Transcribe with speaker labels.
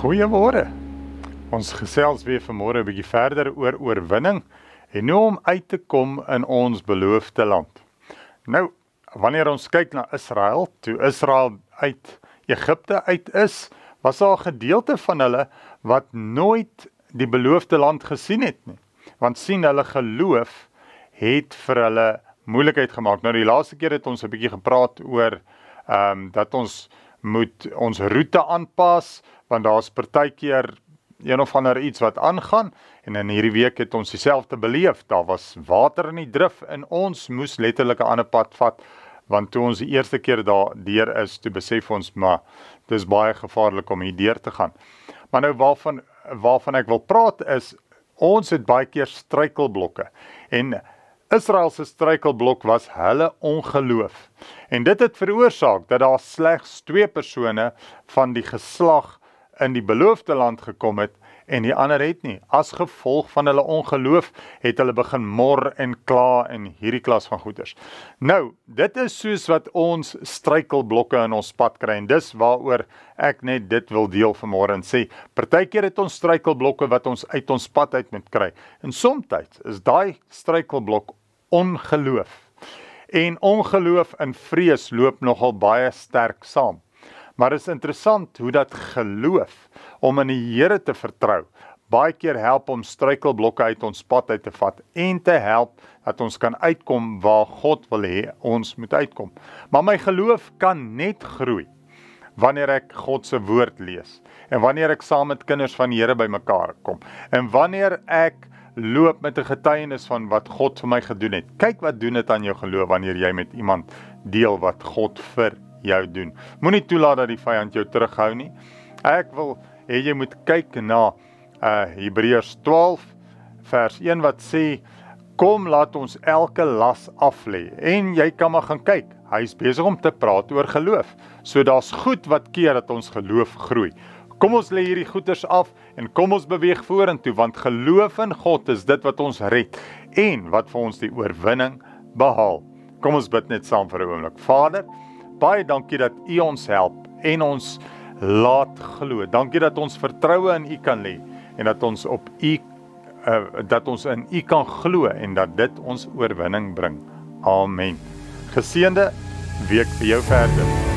Speaker 1: Goeiemôre. Ons gesels weer vanmôre 'n bietjie verder oor oorwinning en hoe om uit te kom in ons beloofde land. Nou, wanneer ons kyk na Israel, toe Israel uit Egipte uit is, was daar 'n gedeelte van hulle wat nooit die beloofde land gesien het nie. Want sien hulle geloof het vir hulle moeilikheid gemaak. Nou die laaste keer het ons 'n bietjie gepraat oor ehm um, dat ons moet ons roete aanpas want daar's partykeer een of ander iets wat aangaan en in hierdie week het ons dieselfde beleef. Daar was water in die drif en ons moes letterlik 'n ander pad vat want toe ons die eerste keer daar deur is, toe besef ons maar dis baie gevaarlik om hier deur te gaan. Maar nou waarvan waarvan ek wil praat is ons het baie keer struikelblokke en Israel se struikelblok was hulle ongeloof. En dit het veroorsaak dat daar slegs 2 persone van die geslag in die beloofde land gekom het en die ander het nie. As gevolg van hulle ongeloof het hulle begin mor en kla en hierdie klas van goeters. Nou, dit is soos wat ons struikelblokke in ons pad kry en dis waaroor ek net dit wil deel vanmôre en sê, partykeer het ons struikelblokke wat ons uit ons pad uit moet kry. En soms is daai struikelblok ongeloof. En ongeloof en vrees loop nogal baie sterk saam. Maar dit is interessant hoe dat geloof om in die Here te vertrou baie keer help om struikelblokke uit ons pad uit te vat en te help dat ons kan uitkom waar God wil hê ons moet uitkom. Maar my geloof kan net groei wanneer ek God se woord lees en wanneer ek saam met kinders van die Here bymekaar kom en wanneer ek loop met 'n getuienis van wat God vir my gedoen het. Kyk wat doen dit aan jou geloof wanneer jy met iemand deel wat God vir jou doen. Moenie toelaat dat die vyand jou terughou nie. Ek wil hê jy moet kyk na uh Hebreërs 12 vers 1 wat sê kom laat ons elke las af lê. En jy kan maar gaan kyk. Hy's besig om te praat oor geloof. So daar's goed wat keer dat ons geloof groei. Kom ons lê hierdie goeters af en kom ons beweeg vorentoe want geloof in God is dit wat ons red en wat vir ons die oorwinning behaal. Kom ons bid net saam vir 'n oomblik. Vader, baie dankie dat U ons help en ons laat glo. Dankie dat ons vertroue in U kan lê en dat ons op U uh, dat ons in U kan glo en dat dit ons oorwinning bring. Amen. Geseënde week vir jou verder.